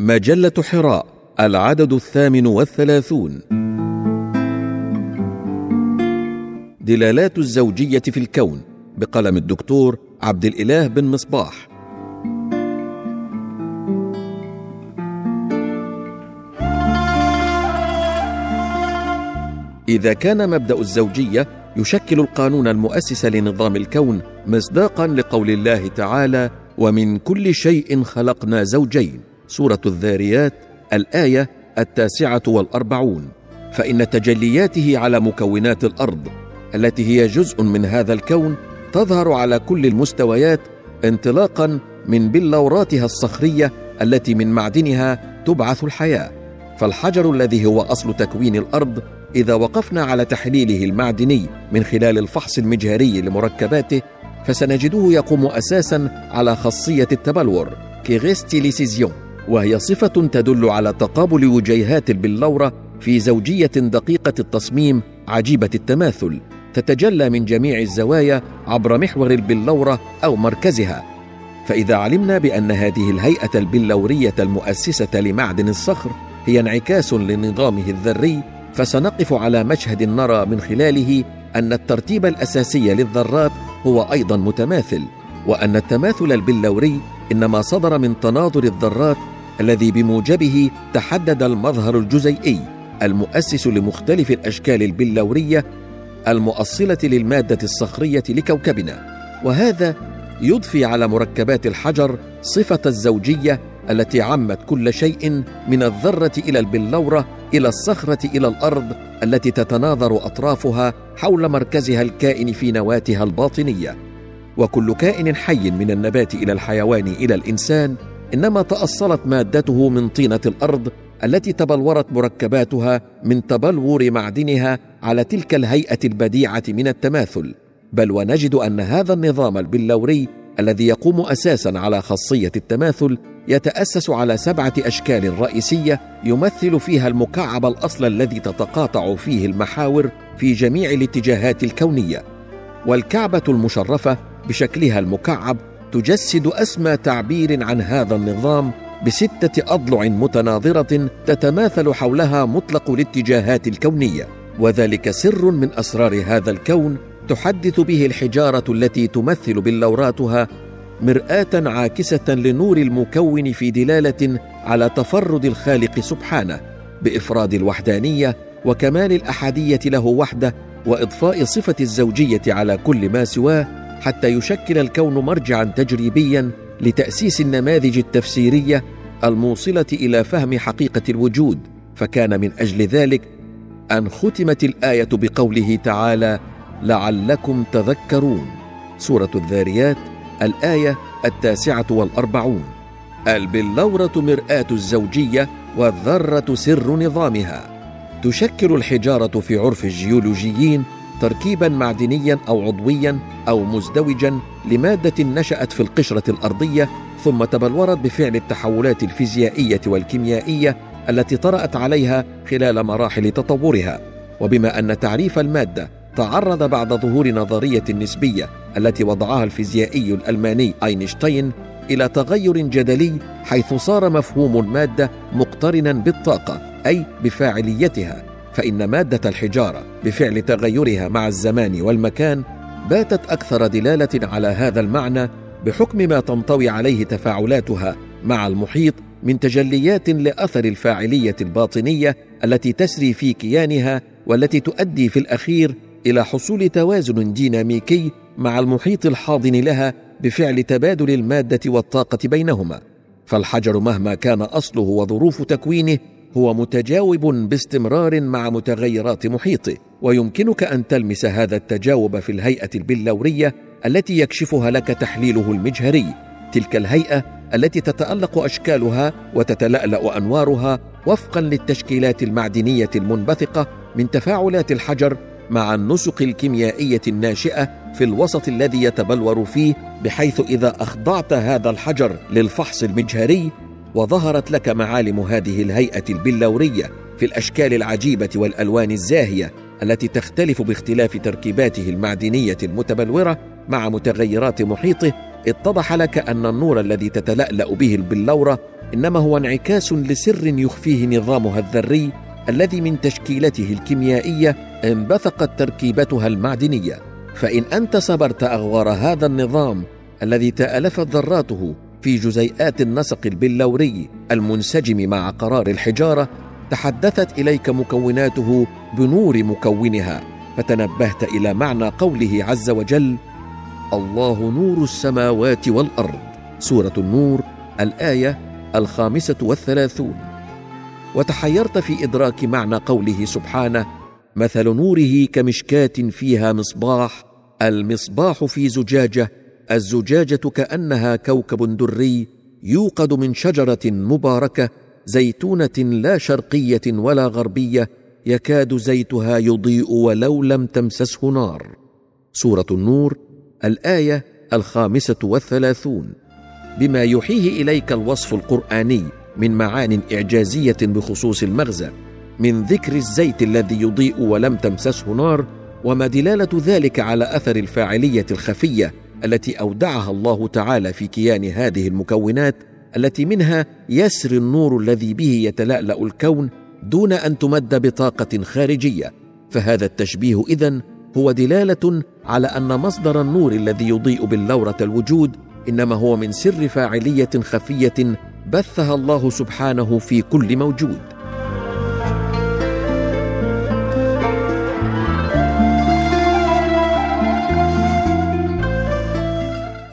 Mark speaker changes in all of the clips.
Speaker 1: مجلة حراء العدد الثامن والثلاثون. دلالات الزوجية في الكون بقلم الدكتور عبد الإله بن مصباح. إذا كان مبدأ الزوجية يشكل القانون المؤسس لنظام الكون مصداقا لقول الله تعالى ومن كل شيء خلقنا زوجين سورة الذاريات الآية التاسعة والأربعون. فإن تجلياته على مكونات الأرض التي هي جزء من هذا الكون تظهر على كل المستويات انطلاقا من بلوراتها الصخرية التي من معدنها تبعث الحياة. فالحجر الذي هو أصل تكوين الأرض إذا وقفنا على تحليله المعدني من خلال الفحص المجهري لمركباته فسنجده يقوم أساسا على خاصية التبلور كيغيستيليسيزيون وهي صفة تدل على تقابل وجيهات البلوره في زوجية دقيقة التصميم عجيبة التماثل تتجلى من جميع الزوايا عبر محور البلورة أو مركزها. فإذا علمنا بأن هذه الهيئة البلورية المؤسسة لمعدن الصخر هي انعكاس لنظامه الذري فسنقف على مشهد نرى من خلاله أن الترتيب الأساسي للذرات هو أيضا متماثل وأن التماثل البلوري إنما صدر من تناظر الذرات الذي بموجبه تحدد المظهر الجزيئي المؤسس لمختلف الأشكال البلورية المؤصلة للمادة الصخرية لكوكبنا. وهذا يضفي على مركبات الحجر صفة الزوجية التي عمت كل شيء من الذرة إلى البلورة إلى الصخرة إلى الأرض التي تتناظر أطرافها حول مركزها الكائن في نواتها الباطنية. وكل كائن حي من النبات إلى الحيوان إلى الإنسان إنما تأصلت مادته من طينة الأرض التي تبلورت مركباتها من تبلور معدنها على تلك الهيئة البديعة من التماثل. بل ونجد أن هذا النظام البلوري الذي يقوم أساسا على خاصية التماثل يتأسس على سبعة أشكال رئيسية يمثل فيها المكعب الأصل الذي تتقاطع فيه المحاور في جميع الاتجاهات الكونية. والكعبة المشرفة بشكلها المكعب تجسد أسمى تعبير عن هذا النظام بستة أضلع متناظرة تتماثل حولها مطلق الاتجاهات الكونية. وذلك سر من أسرار هذا الكون تحدث به الحجارة التي تمثل بلوراتها مرآة عاكسة لنور المكون في دلالة على تفرد الخالق سبحانه بإفراد الوحدانية وكمال الأحادية له وحده وإضفاء صفة الزوجية على كل ما سواه حتى يشكل الكون مرجعا تجريبيا لتأسيس النماذج التفسيرية الموصلة إلى فهم حقيقة الوجود فكان من أجل ذلك أن ختمت الآية بقوله تعالى لعلكم تذكرون سورة الذاريات الآية التاسعة والأربعون. البلوره مرآة الزوجية والذرة سر نظامها تشكل الحجارة في عرف الجيولوجيين تركيبا معدنيا أو عضويا أو مزدوجا لمادة نشأت في القشرة الأرضية ثم تبلورت بفعل التحولات الفيزيائية والكيميائية التي طرأت عليها خلال مراحل تطورها. وبما أن تعريف المادة تعرض بعد ظهور نظرية النسبية التي وضعها الفيزيائي الألماني أينشتاين إلى تغير جدلي حيث صار مفهوم المادة مقترنا بالطاقة أي بفاعليتها فإن مادة الحجارة بفعل تغيرها مع الزمان والمكان باتت أكثر دلالة على هذا المعنى بحكم ما تنطوي عليه تفاعلاتها مع المحيط من تجليات لأثر الفاعلية الباطنية التي تسري في كيانها والتي تؤدي في الأخير إلى حصول توازن ديناميكي مع المحيط الحاضن لها بفعل تبادل المادة والطاقة بينهما. فالحجر مهما كان أصله وظروف تكوينه هو متجاوب باستمرار مع متغيرات محيطه ويمكنك أن تلمس هذا التجاوب في الهيئة البلورية التي يكشفها لك تحليله المجهري. تلك الهيئة التي تتألق أشكالها وتتلألأ أنوارها وفقا للتشكيلات المعدنية المنبثقة من تفاعلات الحجر مع النسق الكيميائية الناشئة في الوسط الذي يتبلور فيه بحيث إذا أخضعت هذا الحجر للفحص المجهري وظهرت لك معالم هذه الهيئة البلورية في الأشكال العجيبة والألوان الزاهية التي تختلف باختلاف تركيباته المعدنية المتبلورة مع متغيرات محيطه. اتضح لك أن النور الذي تتلألأ به البلورة إنما هو انعكاس لسر يخفيه نظامها الذري الذي من تشكيلته الكيميائية انبثقت تركيبتها المعدنية. فإن أنت صبرت أغوار هذا النظام الذي تالفت ذراته في جزيئات النسق البلوري المنسجم مع قرار الحجارة تحدثت إليك مكوناته بنور مكونها فتنبهت إلى معنى قوله عز وجل الله نور السماوات والأرض سورة النور الآية الخامسة والثلاثون. وتحيرت في إدراك معنى قوله سبحانه مثل نوره كمشكاة فيها مصباح المصباح في زجاجة الزجاجة كأنها كوكب دري يوقد من شجرة مباركة زيتونة لا شرقية ولا غربية يكاد زيتها يضيء ولو لم تمسسه نار. سورة النور الآية الخامسة والثلاثون. بما يحيه إليك الوصف القرآني من معان إعجازية بخصوص المغزى من ذكر الزيت الذي يضيء ولم تمسسه نار وما دلالة ذلك على أثر الفاعلية الخفية التي أودعها الله تعالى في كيان هذه المكونات التي منها يسري النور الذي به يتلألأ الكون دون أن تمد بطاقة خارجية. فهذا التشبيه إذن هو دلالة على أن مصدر النور الذي يضيء باللورة الوجود إنما هو من سر فاعلية خفية بثها الله سبحانه في كل موجود.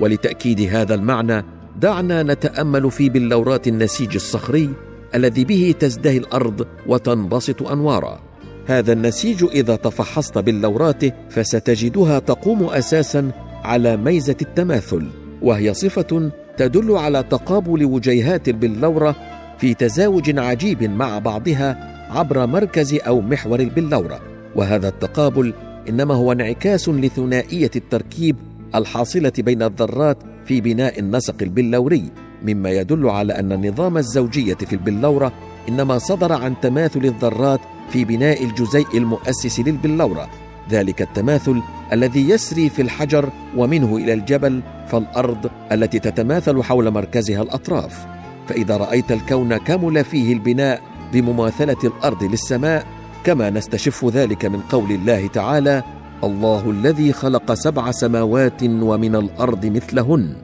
Speaker 1: ولتأكيد هذا المعنى دعنا نتأمل في بلورات النسيج الصخري الذي به تزدهي الأرض وتنبسط أنوارا. هذا النسيج إذا تفحصت بلوراته فستجدها تقوم أساسا على ميزة التماثل وهي صفة تدل على تقابل وجيهات البلوره في تزاوج عجيب مع بعضها عبر مركز أو محور البلوره وهذا التقابل إنما هو انعكاس لثنائية التركيب الحاصلة بين الذرات في بناء النسق البلوري مما يدل على أن النظام الزوجية في البلورة إنما صدر عن تماثل الذرات في بناء الجزيء المؤسس للبلورة. ذلك التماثل الذي يسري في الحجر ومنه إلى الجبل فالأرض التي تتماثل حول مركزها الأطراف. فإذا رأيت الكون كمل فيه البناء بمماثلة الأرض للسماء كما نستشف ذلك من قول الله تعالى الله الذي خلق سبع سماوات ومن الأرض مثلهن.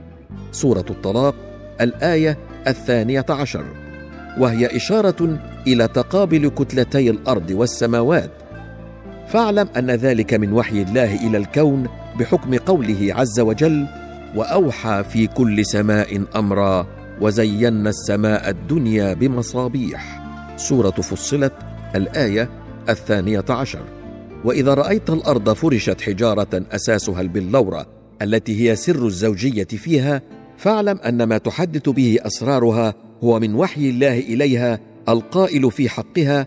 Speaker 1: سورة الطلاق الآية الثانية عشر. وهي إشارة إلى تقابل كتلتي الأرض والسماوات. فاعلم أن ذلك من وحي الله إلى الكون بحكم قوله عز وجل وأوحى في كل سماء أمرا وزينا السماء الدنيا بمصابيح. سورة فصلت الآية الثانية عشر. وإذا رأيت الأرض فرشت حجارة أساسها البلورة التي هي سر الزوجية فيها فاعلم أن ما تحدث به أسرارها هو من وحي الله إليها القائل في حقها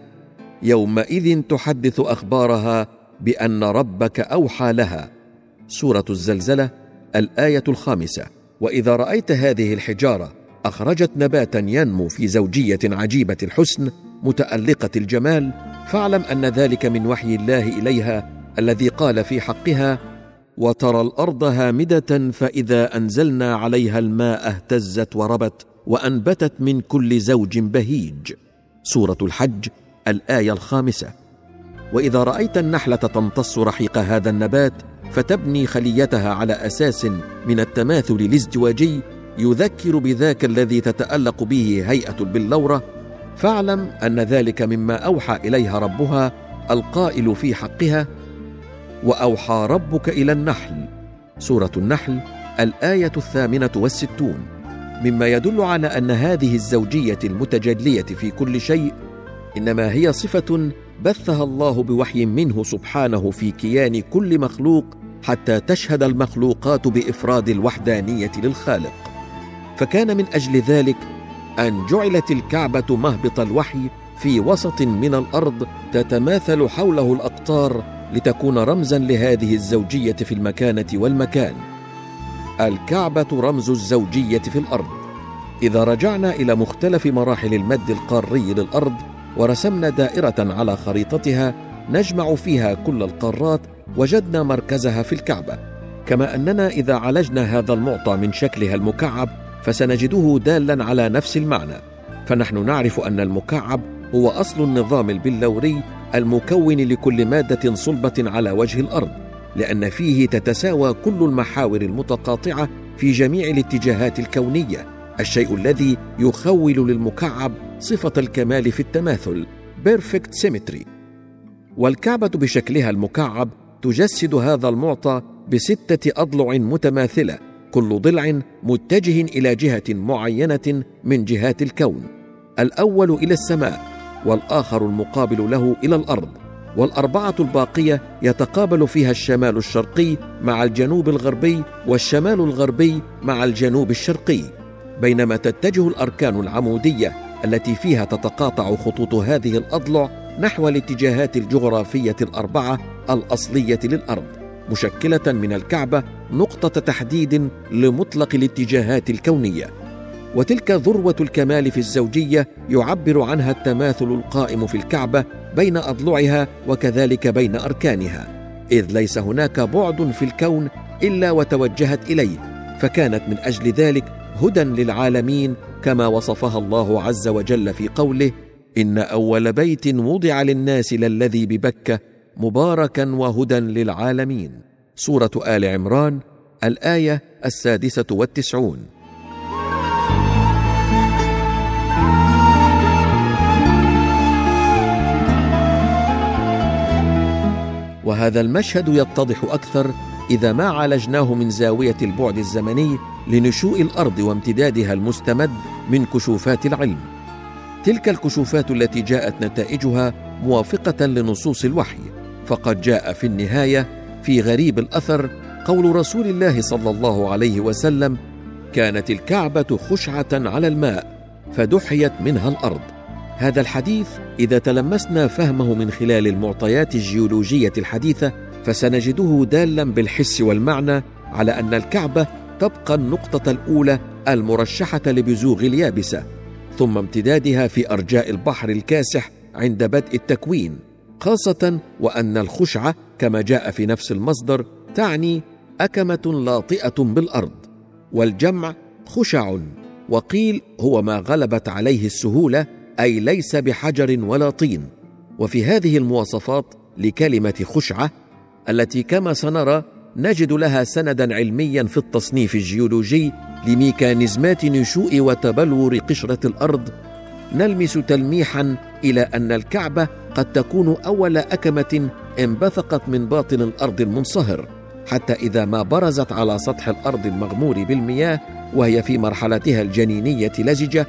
Speaker 1: يومئذ تحدث أخبارها بأن ربك أوحى لها. سورة الزلزلة الآية الخامسة. وإذا رأيت هذه الحجارة أخرجت نباتا ينمو في زوجية عجيبة الحسن متألقة الجمال فاعلم أن ذلك من وحي الله إليها الذي قال في حقها وترى الأرض هامدة فإذا أنزلنا عليها الماء اهتزت وربت وأنبتت من كل زوج بهيج. سورة الحج الآية الخامسة. وإذا رأيت النحلة تمتص رحيق هذا النبات فتبني خليتها على أساس من التماثل الازدواجي يذكر بذاك الذي تتألق به هيئة البلورة فاعلم أن ذلك مما أوحى إليها ربها القائل في حقها وأوحى ربك إلى النحل سورة النحل الآية الثامنة والستون مما يدل على أن هذه الزوجية المتجلية في كل شيء إنما هي صفة بثها الله بوحي منه سبحانه في كيان كل مخلوق حتى تشهد المخلوقات بإفراد الوحدانية للخالق. فكان من أجل ذلك أن جعلت الكعبة مهبط الوحي في وسط من الأرض تتماثل حوله الأقطار لتكون رمزا لهذه الزوجية في المكانة والمكان. الكعبة رمز الزوجية في الأرض. إذا رجعنا إلى مختلف مراحل المد القاري للأرض ورسمنا دائرة على خريطتها نجمع فيها كل القارات وجدنا مركزها في الكعبة. كما أننا إذا عالجنا هذا المعطى من شكلها المكعب فسنجده دالا على نفس المعنى. فنحن نعرف أن المكعب هو أصل النظام البلوري المكون لكل مادة صلبة على وجه الأرض لأن فيه تتساوى كل المحاور المتقاطعة في جميع الاتجاهات الكونية الشيء الذي يخول للمكعب صفة الكمال في التماثل perfect symmetry والكعبة بشكلها المكعب تجسد هذا المعطى بستة أضلع متماثلة كل ضلع متجه إلى جهة معينة من جهات الكون الأول إلى السماء والآخر المقابل له إلى الأرض والأربعة الباقية يتقابل فيها الشمال الشرقي مع الجنوب الغربي والشمال الغربي مع الجنوب الشرقي بينما تتجه الأركان العمودية التي فيها تتقاطع خطوط هذه الأضلع نحو الاتجاهات الجغرافية الأربعة الأصلية للأرض. مشكلة من الكعبة نقطة تحديد لمطلق الاتجاهات الكونية. وتلك ذروة الكمال في الزوجية يعبر عنها التماثل القائم في الكعبة بين أضلعها وكذلك بين أركانها. إذ ليس هناك بعد في الكون إلا وتوجهت إليه فكانت من أجل ذلك هدى للعالمين كما وصفها الله عز وجل في قوله إن أول بيت وضع للناس للذي ببكة مباركا وهدى للعالمين. سورة آل عمران الآية السادسة والتسعون. وهذا المشهد يتضح أكثر إذا ما عالجناه من زاوية البعد الزمني لنشوء الأرض وامتدادها المستمد من كشوفات العلم. تلك الكشوفات التي جاءت نتائجها موافقة لنصوص الوحي. فقد جاء في النهاية في غريب الأثر قول رسول الله صلى الله عليه وسلم كانت الكعبة خشعة على الماء فدحيت منها الأرض. هذا الحديث إذا تلمسنا فهمه من خلال المعطيات الجيولوجية الحديثة فسنجده دالا بالحس والمعنى على أن الكعبة تبقى النقطة الأولى المرشحة لبزوغ اليابسة ثم امتدادها في أرجاء البحر الكاسح عند بدء التكوين. خاصة وأن الخشعة كما جاء في نفس المصدر تعني أكمة لاطئة بالأرض والجمع خشع وقيل هو ما غلبت عليه السهولة أي ليس بحجر ولا طين. وفي هذه المواصفات لكلمة خشعة التي كما سنرى نجد لها سندا علميا في التصنيف الجيولوجي لميكانيزمات نشوء وتبلور قشرة الأرض نلمس تلميحا إلى أن الكعبه قد تكون أول أكمة انبثقت من باطن الأرض المنصهر حتى إذا ما برزت على سطح الأرض المغمور بالمياه وهي في مرحلتها الجنينية لزجة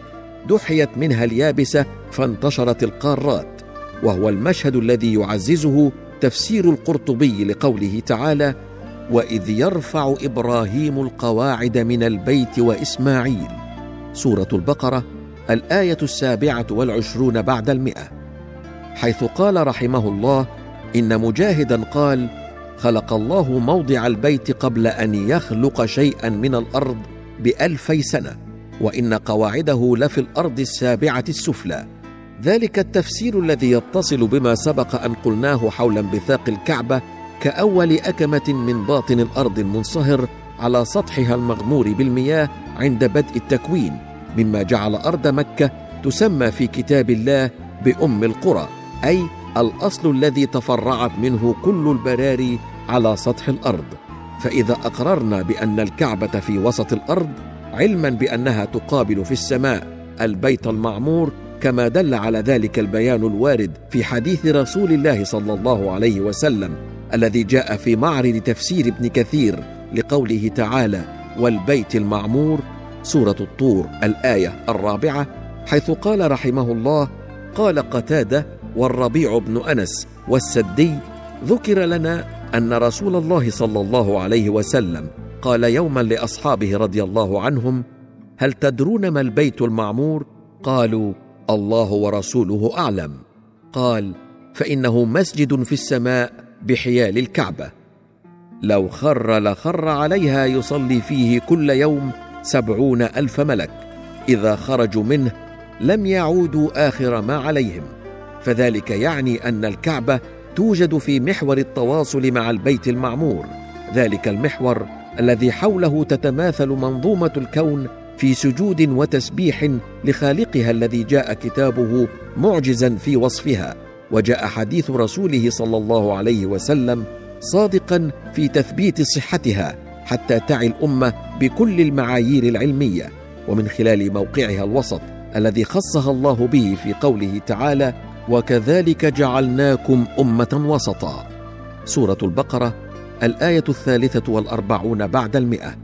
Speaker 1: دحيت منها اليابسة فانتشرت القارات وهو المشهد الذي يعززه تفسير القرطبي لقوله تعالى وإذ يرفع إبراهيم القواعد من البيت وإسماعيل سورة البقرة الآية السابعة والعشرون بعد المئة حيث قال رحمه الله إن مجاهدا قال خلق الله موضع البيت قبل أن يخلق شيئا من الأرض بألفي سنة وإن قواعده لفي الأرض السابعة السفلى. ذلك التفسير الذي يتصل بما سبق أن قلناه حول انبثاق الكعبة كأول أكمة من باطن الأرض المنصهر على سطحها المغمور بالمياه عند بدء التكوين. مما جعل أرض مكة تسمى في كتاب الله بأم القرى أي الأصل الذي تفرعت منه كل البراري على سطح الأرض. فإذا أقررنا بأن الكعبة في وسط الأرض علما بأنها تقابل في السماء البيت المعمور كما دل على ذلك البيان الوارد في حديث رسول الله صلى الله عليه وسلم الذي جاء في معرض تفسير ابن كثير لقوله تعالى والبيت المعمور سورة الطور الآية الرابعة حيث قال رحمه الله قال قتادة والربيع بن أنس والسدي ذكر لنا أن رسول الله صلى الله عليه وسلم قال يوما لأصحابه رضي الله عنهم هل تدرون ما البيت المعمور؟ قالوا الله ورسوله أعلم. قال فإنه مسجد في السماء بحيال الكعبة. لو خر لخر عليها يصلي فيه كل يوم سبعون ألف ملك. إذا خرجوا منه لم يعودوا آخر ما عليهم. فذلك يعني أن الكعبه توجد في محور التواصل مع البيت المعمور. ذلك المحور الذي حوله تتماثل منظومة الكون في سجود وتسبيح لخالقها الذي جاء كتابه معجزا في وصفها. وجاء حديث رسوله صلى الله عليه وسلم صادقا في تثبيت صحتها. حتى تعي الأمة بكل المعايير العلمية ومن خلال موقعها الوسط الذي خصها الله به في قوله تعالى وكذلك جعلناكم أمة وسطا سورة البقرة الآية الثالثة والأربعون بعد المئة.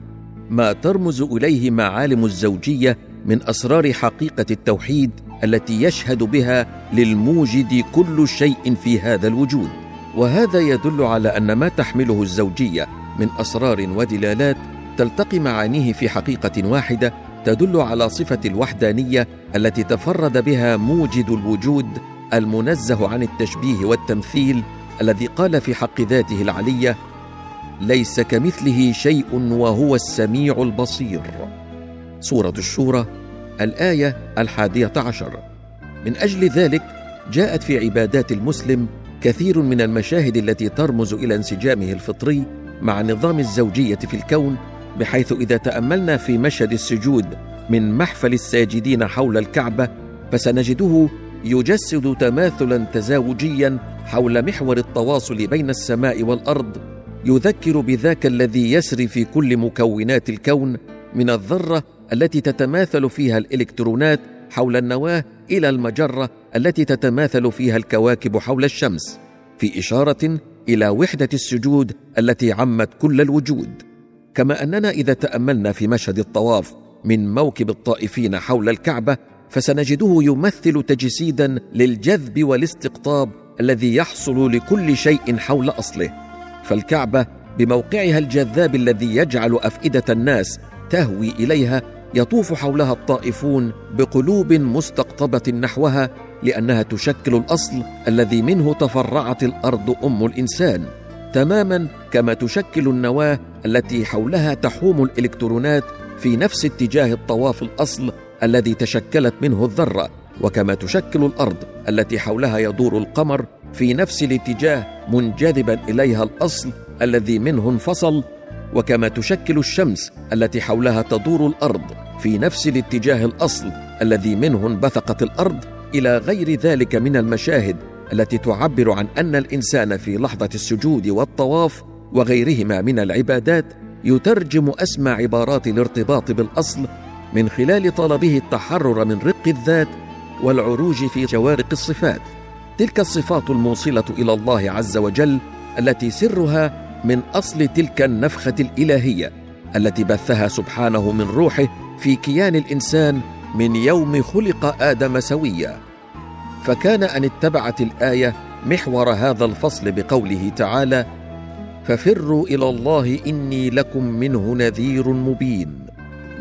Speaker 1: ما ترمز إليه معالم الزوجية من أسرار حقيقة التوحيد التي يشهد بها للموجد كل شيء في هذا الوجود. وهذا يدل على أن ما تحمله الزوجية من أسرار ودلالات تلتقي معانيه في حقيقة واحدة تدل على صفة الوحدانية التي تفرد بها موجد الوجود المنزه عن التشبيه والتمثيل الذي قال في حق ذاته العلية ليس كمثله شيء وهو السميع البصير سورة الشورى الآية الحادية عشر. من أجل ذلك جاءت في عبادات المسلم كثير من المشاهد التي ترمز إلى انسجامه الفطري مع نظام الزوجية في الكون بحيث إذا تأملنا في مشهد السجود من محفل الساجدين حول الكعبة فسنجده يجسد تماثلا تزاوجيا حول محور التواصل بين السماء والأرض يذكر بذاك الذي يسري في كل مكونات الكون من الذرة التي تتماثل فيها الإلكترونات حول النواة إلى المجرة التي تتماثل فيها الكواكب حول الشمس في إشارة إلى وحدة السجود التي عمت كل الوجود. كما أننا إذا تأملنا في مشهد الطواف من موكب الطائفين حول الكعبة فسنجده يمثل تجسيدا للجذب والاستقطاب الذي يحصل لكل شيء حول أصله. فالكعبة بموقعها الجذاب الذي يجعل أفئدة الناس تهوي إليها يطوف حولها الطائفون بقلوب مستقطبة نحوها لأنها تشكل الأصل الذي منه تفرعت الأرض أم الإنسان تماما كما تشكل النواة التي حولها تحوم الإلكترونات في نفس اتجاه الطواف الأصل الذي تشكلت منه الذرة وكما تشكل الأرض التي حولها يدور القمر في نفس الاتجاه منجذبا إليها الأصل الذي منه انفصل وكما تشكل الشمس التي حولها تدور الأرض في نفس الاتجاه الأصل الذي منه انبثقت الأرض إلى غير ذلك من المشاهد التي تعبر عن أن الإنسان في لحظة السجود والطواف وغيرهما من العبادات يترجم أسمى عبارات الارتباط بالأصل من خلال طلبه التحرر من رق الذات والعروج في جوارق الصفات. تلك الصفات الموصلة إلى الله عز وجل التي سرها من أصل تلك النفخة الإلهية التي بثها سبحانه من روحه في كيان الإنسان من يوم خلق آدم سويا. فكان أن اتبعت الآية محور هذا الفصل بقوله تعالى ففروا إلى الله إني لكم منه نذير مبين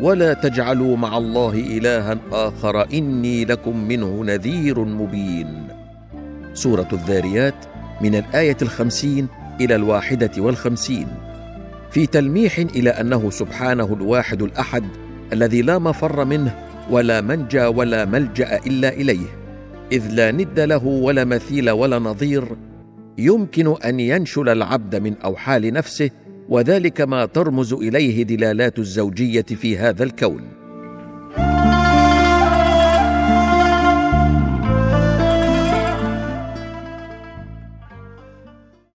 Speaker 1: ولا تجعلوا مع الله إلها آخر إني لكم منه نذير مبين. سورة الذاريات من الآية الخمسين إلى الواحدة والخمسين في تلميح إلى أنه سبحانه الواحد الأحد الذي لا مفر منه ولا منجى ولا ملجأ إلا إليه إذ لا ند له ولا مثيل ولا نظير يمكن أن ينشل العبد من أوحال نفسه وذلك ما ترمز إليه دلالات الزوجية في هذا الكون.